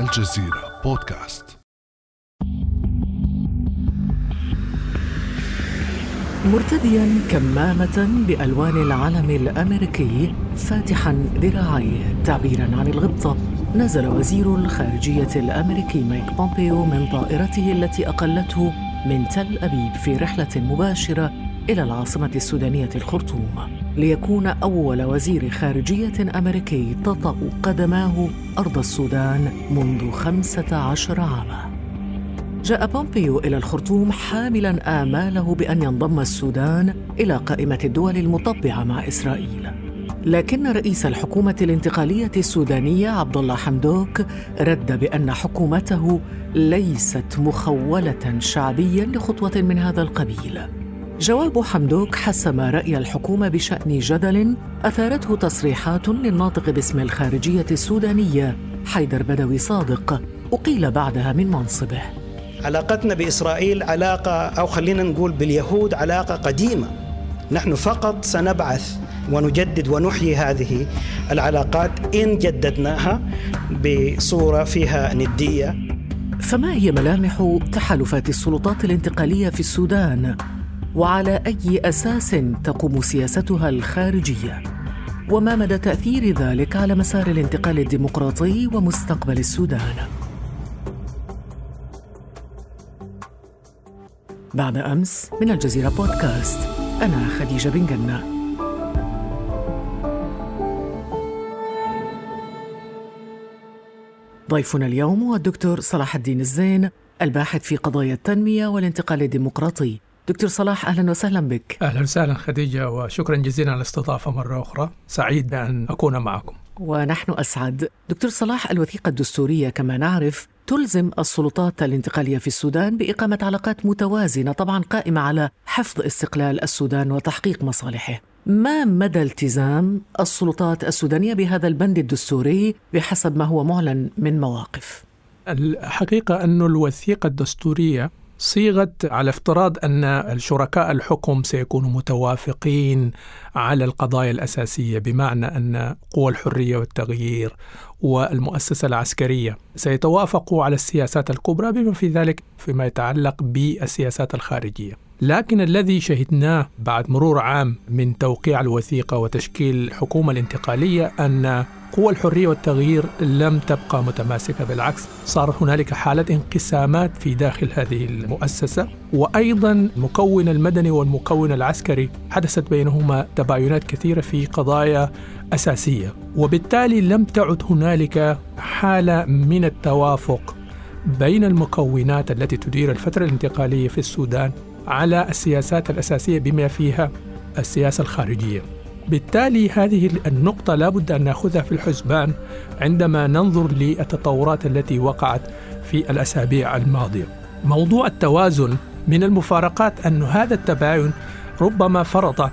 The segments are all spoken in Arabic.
الجزيرة بودكاست. مرتديا كمامة بألوان العلم الأمريكي فاتحا ذراعيه. تعبيرا عن الغبطة نزل وزير الخارجية الأمريكي مايك بومبيو من طائرته التي أقلته من تل أبيب في رحلة مباشرة إلى العاصمة السودانية الخرطوم ليكون أول وزير خارجية أمريكي تطأ قدماه أرض السودان منذ خمسة عشر عاماً. جاء بومبيو إلى الخرطوم حاملا آماله بأن ينضم السودان إلى قائمة الدول المطبعة مع إسرائيل. لكن رئيس الحكومة الانتقالية السودانية عبد الله حمدوك رد بأن حكومته ليست مخولة شعبيا لخطوة من هذا القبيل. جواب حمدوك حسم رأي الحكومة بشأن جدل أثارته تصريحات للناطق باسم الخارجية السودانية حيدر بدوي صادق. أقيل بعدها من منصبه. علاقتنا بإسرائيل علاقة أو خلينا نقول باليهود علاقة قديمة. نحن فقط سنبعث ونجدد ونحيي هذه العلاقات إن جددناها بصورة فيها ندية. فما هي ملامح تحالفات السلطات الانتقالية في السودان؟ وعلى أي أساس تقوم سياستها الخارجية؟ وما مدى تأثير ذلك على مسار الانتقال الديمقراطي ومستقبل السودان؟ بعد أمس من الجزيرة بودكاست أنا خديجة بن جنة ضيفنا اليوم هو الدكتور صلاح الدين الزين الباحث في قضايا التنمية والانتقال الديمقراطي دكتور صلاح أهلا وسهلا بك. أهلا وسهلا خديجة وشكرا جزيلا على الاستضافة مرة أخرى. سعيد بأن أكون معكم. ونحن أسعد. دكتور صلاح الوثيقة الدستورية كما نعرف تلزم السلطات الانتقالية في السودان بإقامة علاقات متوازنة طبعا قائمة على حفظ استقلال السودان وتحقيق مصالحه. ما مدى التزام السلطات السودانية بهذا البند الدستوري بحسب ما هو معلن من مواقف؟ الحقيقة أن الوثيقة الدستورية صيغت على افتراض أن الشركاء الحكم سيكونوا متوافقين على القضايا الأساسية بمعنى أن قوى الحرية والتغيير والمؤسسة العسكرية سيتوافقوا على السياسات الكبرى بما في ذلك فيما يتعلق بالسياسات الخارجية. لكن الذي شهدناه بعد مرور عام من توقيع الوثيقة وتشكيل الحكومة الانتقالية أن قوى الحرية والتغيير لم تبقى متماسكة بالعكس صار هنالك حاله انقسامات في داخل هذه المؤسسة. وأيضا المكون المدني والمكون العسكري حدثت بينهما تباينات كثيرة في قضايا أساسية. وبالتالي لم تعد هنالك حالة من التوافق بين المكونات التي تدير الفترة الانتقالية في السودان على السياسات الأساسية بما فيها السياسة الخارجية بالتالي هذه النقطة لابد أن نأخذها في الحسبان عندما ننظر للتطورات التي وقعت في الأسابيع الماضية. موضوع التوازن من المفارقات أن هذا التباين ربما فرض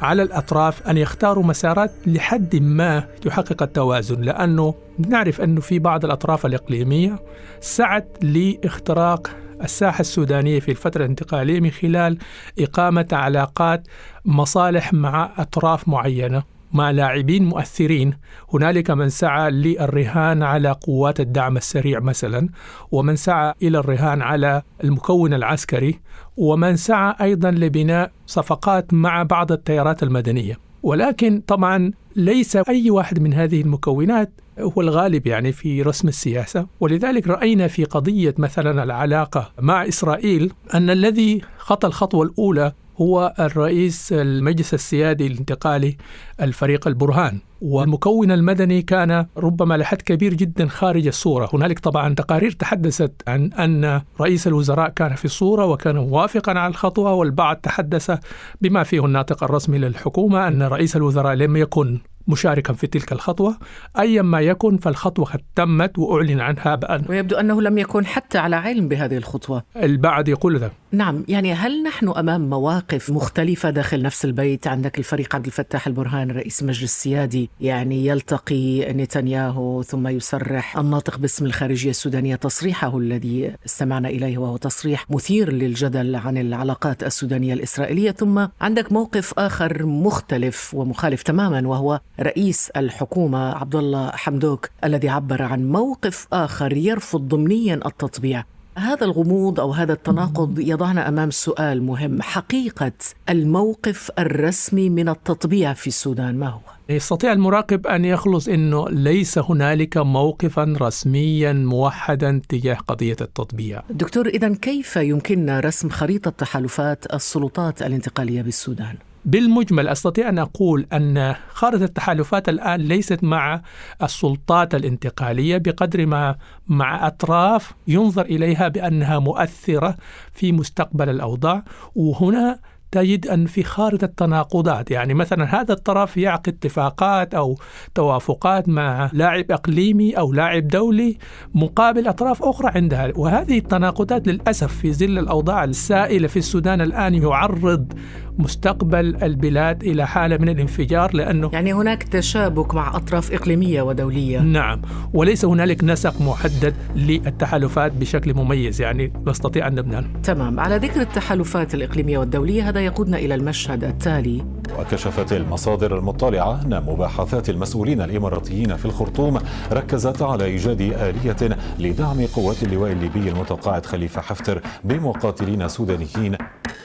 على الأطراف أن يختاروا مسارات لحد ما تحقق التوازن لأنه نعرف أنه في بعض الأطراف الإقليمية سعت لاختراق الساحة السودانية في الفترة الانتقالية من خلال إقامة علاقات مصالح مع أطراف معينة. مع لاعبين مؤثرين. هنالك من سعى للرهان على قوات الدعم السريع مثلا ومن سعى إلى الرهان على المكون العسكري ومن سعى أيضا لبناء صفقات مع بعض التيارات المدنية. ولكن طبعا ليس أي واحد من هذه المكونات هو الغالب يعني في رسم السياسة. ولذلك رأينا في قضية مثلا العلاقة مع إسرائيل أن الذي خطى الخطوة الأولى هو الرئيس المجلس السيادي الانتقالي الفريق البرهان. والمكون المدني كان ربما لحد كبير جدا خارج الصورة. هنالك طبعا تقارير تحدثت عن أن رئيس الوزراء كان في الصورة وكان موافقا على الخطوة والبعض تحدث بما فيه الناطق الرسمي للحكومة أن رئيس الوزراء لم يكن مشاركا في تلك الخطوة. أيا ما يكن فالخطوة قد تمت وأعلن عنها بأن ويبدو أنه لم يكن حتى على علم بهذه الخطوة. البعض يقول ذلك نعم يعني هل نحن أمام مواقف مختلفة داخل نفس البيت؟ عندك الفريق عبد الفتاح البرهان رئيس مجلس السيادي يعني يلتقي نتنياهو ثم يصرح. الناطق باسم الخارجية السودانية تصريحه الذي استمعنا إليه وهو تصريح مثير للجدل عن العلاقات السودانية الإسرائيلية. ثم عندك موقف آخر مختلف ومخالف تماما وهو رئيس الحكومة عبد الله حمدوك الذي عبر عن موقف آخر يرفض ضمنيا التطبيع هذا الغموض أو هذا التناقض يضعنا أمام سؤال مهم حقيقة الموقف الرسمي من التطبيع في السودان ما هو يستطيع المراقب أن يخلص إنه ليس هنالك موقفا رسميا موحدا تجاه قضية التطبيع. دكتور اذا كيف يمكننا رسم خريطة تحالفات السلطات الانتقالية بالسودان؟ بالمجمل أستطيع أن أقول أن خارطة التحالفات الآن ليست مع السلطات الانتقالية بقدر ما مع أطراف ينظر إليها بأنها مؤثرة في مستقبل الأوضاع. وهنا تجد أن في خارطة تناقضات يعني مثلا هذا الطرف يعقد اتفاقات أو توافقات مع لاعب إقليمي أو لاعب دولي مقابل أطراف أخرى عندها. وهذه التناقضات للأسف في ظل الأوضاع السائلة في السودان الآن يعرض مستقبل البلاد إلى حالة من الانفجار لأنه يعني هناك تشابك مع أطراف إقليمية ودولية. نعم. وليس هنالك نسق محدد للتحالفات بشكل مميز. يعني نستطيع أن نبنى تمام. على ذكر التحالفات الإقليمية والدولية هذا يقودنا إلى المشهد التالي. وكشفت المصادر المطلعة أن مباحثات المسؤولين الإماراتيين في الخرطوم ركزت على إيجاد آلية لدعم قوات اللواء الليبي المتقاعد خليفة حفتر بمقاتلين سودانيين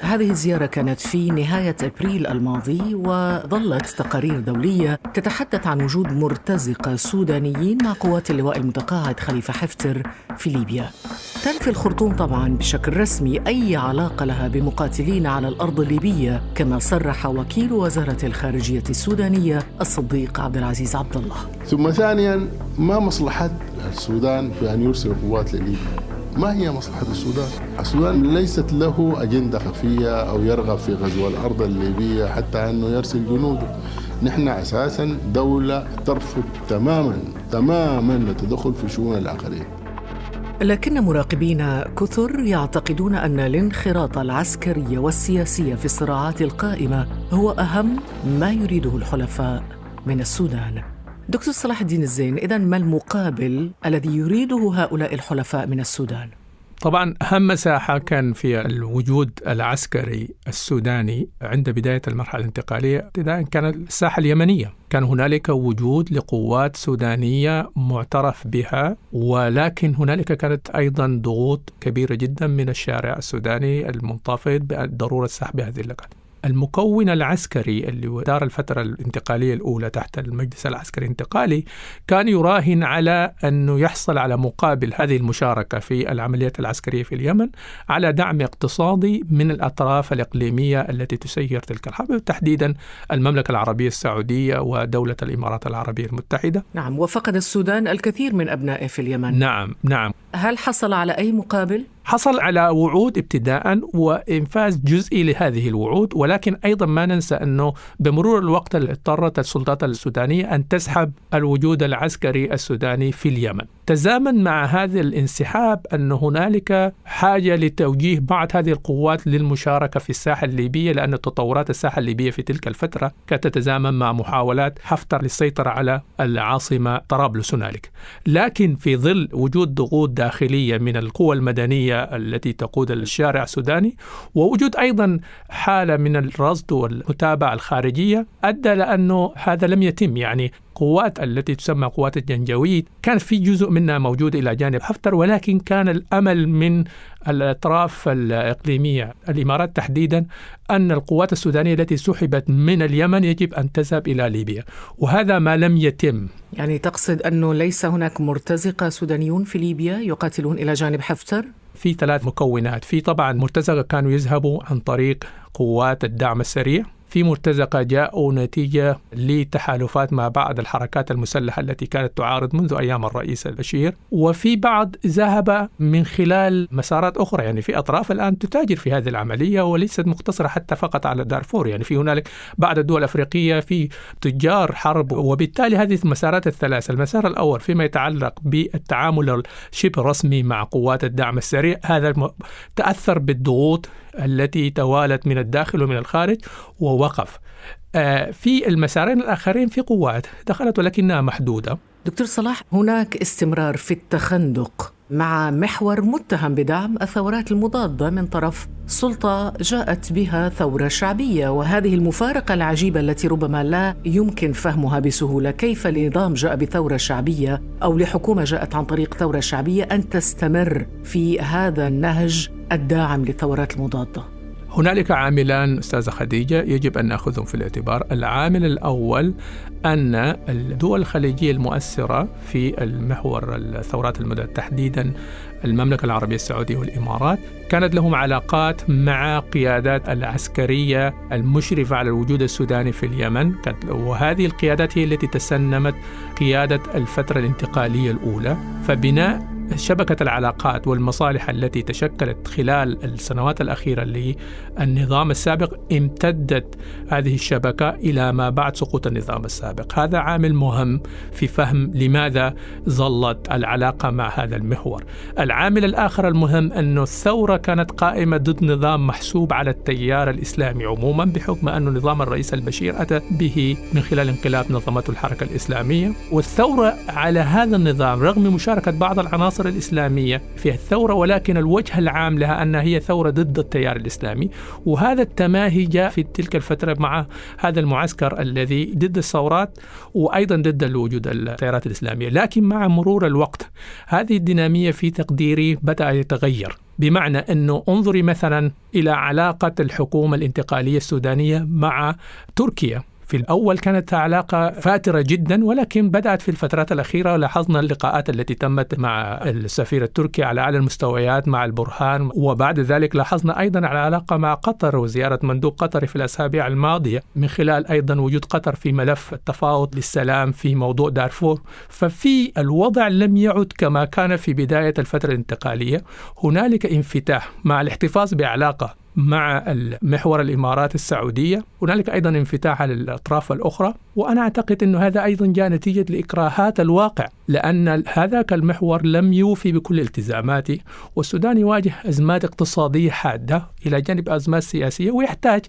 هذه الزيارة كانت في نهاية أبريل الماضي وظلت تقارير دولية تتحدث عن وجود مرتزقة سودانيين مع قوات اللواء المتقاعد خليفة حفتر في ليبيا. تنفي الخرطوم طبعا بشكل رسمي أي علاقة لها بمقاتلين على الأرض الليبية كما صرح وكيل وزارة الخارجية السودانية الصديق عبد العزيز عبد الله. ثم ثانيا ما مصلحة السودان في أن يرسل قوات لليبيا؟ ما هي مصلحة السودان؟ السودان ليست له أجندة خفية أو يرغب في غزو الأرض الليبية حتى أنه يرسل جنوده. نحن أساسا دولة ترفض تماما تماما التدخل في شؤون الآخرين. لكن مراقبين كثر يعتقدون أن الانخراط العسكري والسياسي في الصراعات القائمة هو أهم ما يريده الحلفاء من السودان. دكتور صلاح الدين الزين إذا ما المقابل الذي يريده هؤلاء الحلفاء من السودان؟ طبعا أهم مساحة كان في الوجود العسكري السوداني عند بداية المرحلة الانتقالية ابتداء كانت الساحة اليمنية كان هنالك وجود لقوات سودانية معترف بها ولكن هنالك كانت أيضا ضغوط كبيرة جدا من الشارع السوداني المنتفض بضرورة سحب هذه اللقاءات المكون العسكري اللي دار الفترة الانتقالية الأولى تحت المجلس العسكري الانتقالي كان يراهن على أنه يحصل على مقابل هذه المشاركة في العمليات العسكرية في اليمن على دعم اقتصادي من الأطراف الإقليمية التي تسير تلك الحرب تحديدا المملكة العربية السعودية ودولة الإمارات العربية المتحدة. نعم وفقد السودان الكثير من أبنائه في اليمن. نعم نعم. هل حصل على أي مقابل؟ حصل على وعود ابتداء وإنفاذ جزئي لهذه الوعود ولكن أيضا ما ننسى أنه بمرور الوقت اضطرت السلطات السودانية أن تسحب الوجود العسكري السوداني في اليمن. تزامن مع هذا الانسحاب أن هنالك حاجة لتوجيه بعض هذه القوات للمشاركة في الساحة الليبية لأن تطورات الساحة الليبية في تلك الفترة كانت تتزامن مع محاولات حفتر للسيطرة على العاصمة طرابلس هنالك. لكن في ظل وجود ضغوط داخلية من القوى المدنية التي تقود الشارع السوداني ووجود أيضا حالة من الرصد والمتابعة الخارجية أدى لأنه هذا لم يتم. يعني قوات التي تسمى قوات الجنجويد كان في جزء منها موجود إلى جانب حفتر ولكن كان الأمل من الأطراف الإقليمية الإمارات تحديدا أن القوات السودانية التي سحبت من اليمن يجب أن تذهب إلى ليبيا وهذا ما لم يتم. يعني تقصد أنه ليس هناك مرتزقة سودانيون في ليبيا يقاتلون إلى جانب حفتر في ثلاث مكونات. في طبعا مرتزقة كانوا يذهبوا عن طريق قوات الدعم السريع. في مرتزقة جاءوا نتيجة لتحالفات مع بعض الحركات المسلحة التي كانت تعارض منذ أيام الرئيس البشير. وفي بعض ذهب من خلال مسارات أخرى يعني في أطراف الآن تتاجر في هذه العملية وليست مقتصرة حتى فقط على دارفور يعني في هنالك بعض الدول الأفريقية في تجار حرب. وبالتالي هذه المسارات الثلاثة المسار الأول فيما يتعلق بالتعامل الشبه رسمي مع قوات الدعم السريع هذا تأثر بالضغوط التي توالت من الداخل ومن الخارج ووقف. آه، في المسارين الآخرين في قوات دخلت ولكنها محدودة. دكتور صلاح هناك استمرار في التخندق. مع محور متهم بدعم الثورات المضادة من طرف سلطة جاءت بها ثورة شعبية وهذه المفارقة العجيبة التي ربما لا يمكن فهمها بسهولة. كيف لنظام جاء بثورة شعبية أو لحكومة جاءت عن طريق ثورة شعبية أن تستمر في هذا النهج الداعم للثورات المضادة؟ هنالك عاملان أستاذة خديجة يجب أن نأخذهم في الاعتبار، العامل الأول أن الدول الخليجية المؤثرة في المحور الثورات المدى تحديدا المملكة العربية السعودية والإمارات كانت لهم علاقات مع قيادات العسكرية المشرفة على الوجود السوداني في اليمن. وهذه القيادات هي التي تسنمت قيادة الفترة الانتقالية الأولى. فبناء شبكة العلاقات والمصالح التي تشكلت خلال السنوات الأخيرة للنظام السابق امتدت هذه الشبكة إلى ما بعد سقوط النظام السابق. هذا عامل مهم في فهم لماذا ظلت العلاقة مع هذا المحور. العامل الآخر المهم أن الثورة كانت قائمة ضد نظام محسوب على التيار الإسلامي عموما بحكم أن نظام الرئيس البشير أتى به من خلال انقلاب نظمته الحركة الإسلامية. والثورة على هذا النظام رغم مشاركة بعض العناصر العناصر الإسلامية في الثورة ولكن الوجه العام لها أنها هي ثورة ضد التيار الإسلامي. وهذا التماهي جاء في تلك الفترة مع هذا المعسكر الذي ضد الثورات وأيضا ضد الوجود التيارات الإسلامية. لكن مع مرور الوقت هذه الدينامية في تقديري بدأ يتغير بمعنى أنه انظري مثلا إلى علاقة الحكومة الانتقالية السودانية مع تركيا. في الأول كانت علاقة فاترة جدا ولكن بدأت في الفترات الأخيرة لاحظنا اللقاءات التي تمت مع السفير التركي على أعلى المستويات مع البرهان وبعد ذلك لاحظنا أيضا العلاقة مع قطر وزيارة مندوب قطري في الأسابيع الماضية من خلال أيضا وجود قطر في ملف التفاوض للسلام في موضوع دارفور. ففي الوضع لم يعد كما كان في بداية الفترة الانتقالية هنالك انفتاح مع الاحتفاظ بعلاقة مع محور الإمارات السعودية، هنالك أيضا انفتاح على الأطراف الأخرى، وأنا أعتقد إنه هذا أيضا جاء نتيجة لإكراهات الواقع، لأن هذاك المحور لم يوفي بكل التزاماته، والسودان يواجه أزمات اقتصادية حادة إلى جانب أزمات سياسية ويحتاج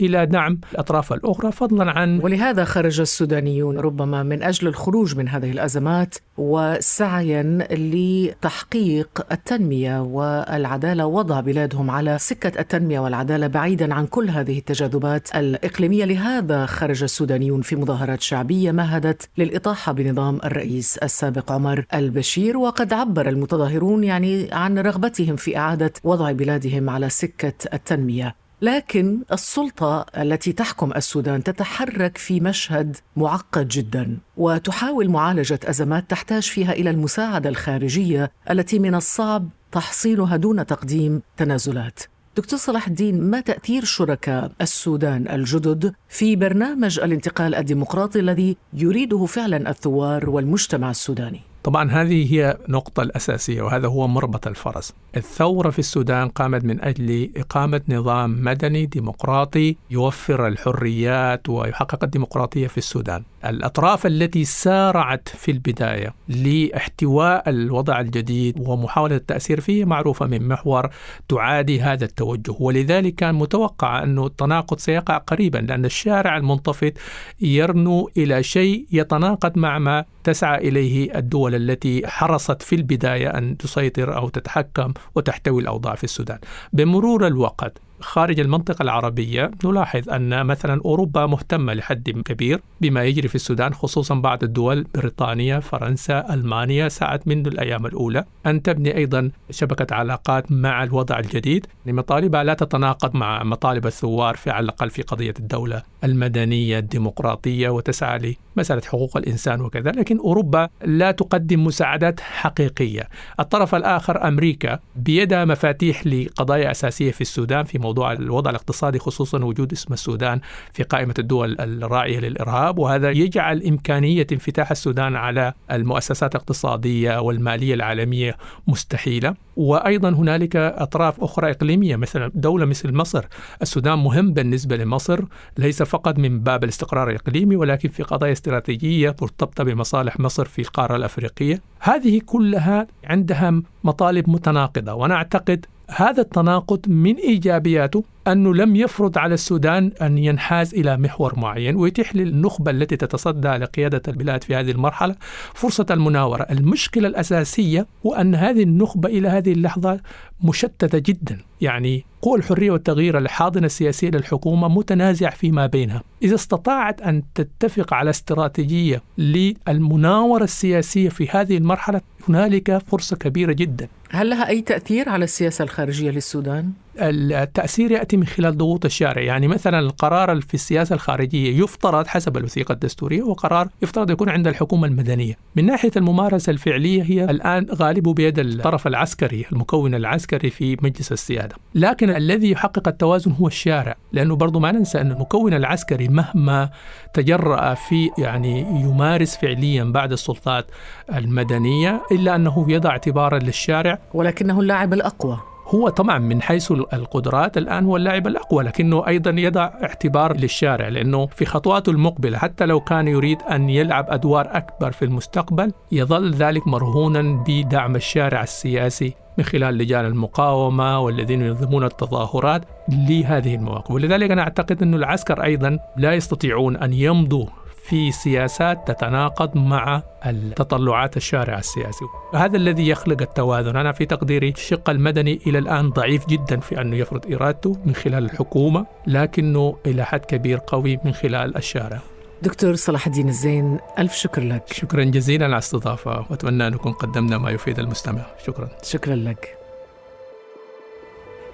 إلى دعم الأطراف الأخرى. فضلا عن ولهذا خرج السودانيون ربما من أجل الخروج من هذه الأزمات وسعيا لتحقيق التنمية والعدالة وضع بلادهم على سكة التنمية والعدالة بعيدا عن كل هذه التجاذبات الإقليمية. لهذا خرج السودانيون في مظاهرات شعبية مهدت للإطاحة بنظام الرئيس السابق. عمر البشير وقد عبر المتظاهرون يعني عن رغبتهم في إعادة وضع بلادهم على سكة التنمية. لكن السلطة التي تحكم السودان تتحرك في مشهد معقد جدا وتحاول معالجة أزمات تحتاج فيها إلى المساعدة الخارجية التي من الصعب تحصيلها دون تقديم تنازلات. دكتور صلاح الدين ما تأثير شركاء السودان الجدد في برنامج الانتقال الديمقراطي الذي يريده فعلا الثوار والمجتمع السوداني؟ طبعا هذه هي النقطة الأساسية وهذا هو مربط الفرس الثورة في السودان قامت من أجل إقامة نظام مدني ديمقراطي يوفر الحريات ويحقق الديمقراطية في السودان الأطراف التي سارعت في البداية لاحتواء الوضع الجديد ومحاولة التأثير فيه معروفة من محور تعادي هذا التوجه. ولذلك كان متوقع أن التناقض سيقع قريبا لأن الشارع المنتفض يرنو إلى شيء يتناقض مع ما تسعى إليه الدول التي حرصت في البداية أن تسيطر أو تتحكم وتحتوي الأوضاع في السودان. بمرور الوقت خارج المنطقة العربية نلاحظ أن مثلا أوروبا مهتمة لحد كبير بما يجري في السودان خصوصا بعض الدول بريطانيا فرنسا ألمانيا. سعت منذ الأيام الأولى أن تبني أيضا شبكة علاقات مع الوضع الجديد لمطالبها لا تتناقض مع مطالب الثوار في على الأقل في قضية الدولة المدنية الديمقراطية وتسعى لمسألة حقوق الإنسان وكذا. لكن أوروبا لا تقدم مساعدات حقيقية. الطرف الآخر أمريكا بيدها مفاتيح لقضايا أساسية في السودان في موضوع الوضع الاقتصادي خصوصا وجود اسم السودان في قائمة الدول الراعية للإرهاب وهذا يجعل إمكانية انفتاح السودان على المؤسسات الاقتصادية والمالية العالمية مستحيلة. وأيضا هنالك أطراف أخرى إقليمية مثلا دولة مثل مصر. السودان مهم بالنسبة لمصر ليس فقط من باب الاستقرار الإقليمي ولكن في قضايا استراتيجية مرتبطة بمصالح مصر في القارة الأفريقية. هذه كلها عندها مطالب متناقضة وأنا أعتقد هذا التناقض من إيجابياته أنه لم يفرض على السودان أن ينحاز إلى محور معين ويتيح للنخبة التي تتصدى لقيادة البلاد في هذه المرحلة فرصة المناورة. المشكلة الأساسية هو أن هذه النخبة إلى هذه اللحظة مشتتة جدا يعني قوى الحرية والتغيير الحاضنة السياسية للحكومة متنازع فيما بينها. إذا استطاعت أن تتفق على استراتيجية للمناورة السياسية في هذه المرحلة هنالك فرصة كبيرة جدا. هل لها أي تأثير على السياسة الخارجية للسودان؟ التأثير يأتي من خلال ضغوط الشارع. يعني مثلا القرار في السياسة الخارجية يفترض حسب الوثيقة الدستورية وقرار يفترض يكون عند الحكومة المدنية. من ناحية الممارسة الفعلية هي الآن غالبه بيد الطرف العسكري المكون العسكري في مجلس السيادة. لكن الذي يحقق التوازن هو الشارع لأنه برضو ما ننسى أن المكون العسكري مهما تجرأ في يعني يمارس فعليا بعد السلطات المدنية إلا أنه يضع اعتبارا للشارع. ولكنه اللاعب الأقوى. هو طبعا من حيث القدرات الآن هو اللاعب الأقوى لكنه أيضا يضع اعتبار للشارع لأنه في خطواته المقبلة حتى لو كان يريد أن يلعب أدوار أكبر في المستقبل يظل ذلك مرهونا بدعم الشارع السياسي من خلال لجان المقاومة والذين ينظمون التظاهرات لهذه المواقف. ولذلك أنا أعتقد أن العسكر أيضا لا يستطيعون أن يمضوا في سياسات تتناقض مع التطلعات الشارع السياسي. هذا الذي يخلق التوازن. أنا في تقديري الشق المدني إلى الآن ضعيف جدا في أنه يفرض إرادته من خلال الحكومة لكنه إلى حد كبير قوي من خلال الشارع. دكتور صلاح الدين الزين ألف شكر لك. شكرا جزيلا على الاستضافة وأتمنى أن نكون قدمنا ما يفيد المستمع. شكرا. شكرا لك.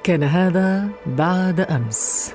كان هذا بعد أمس.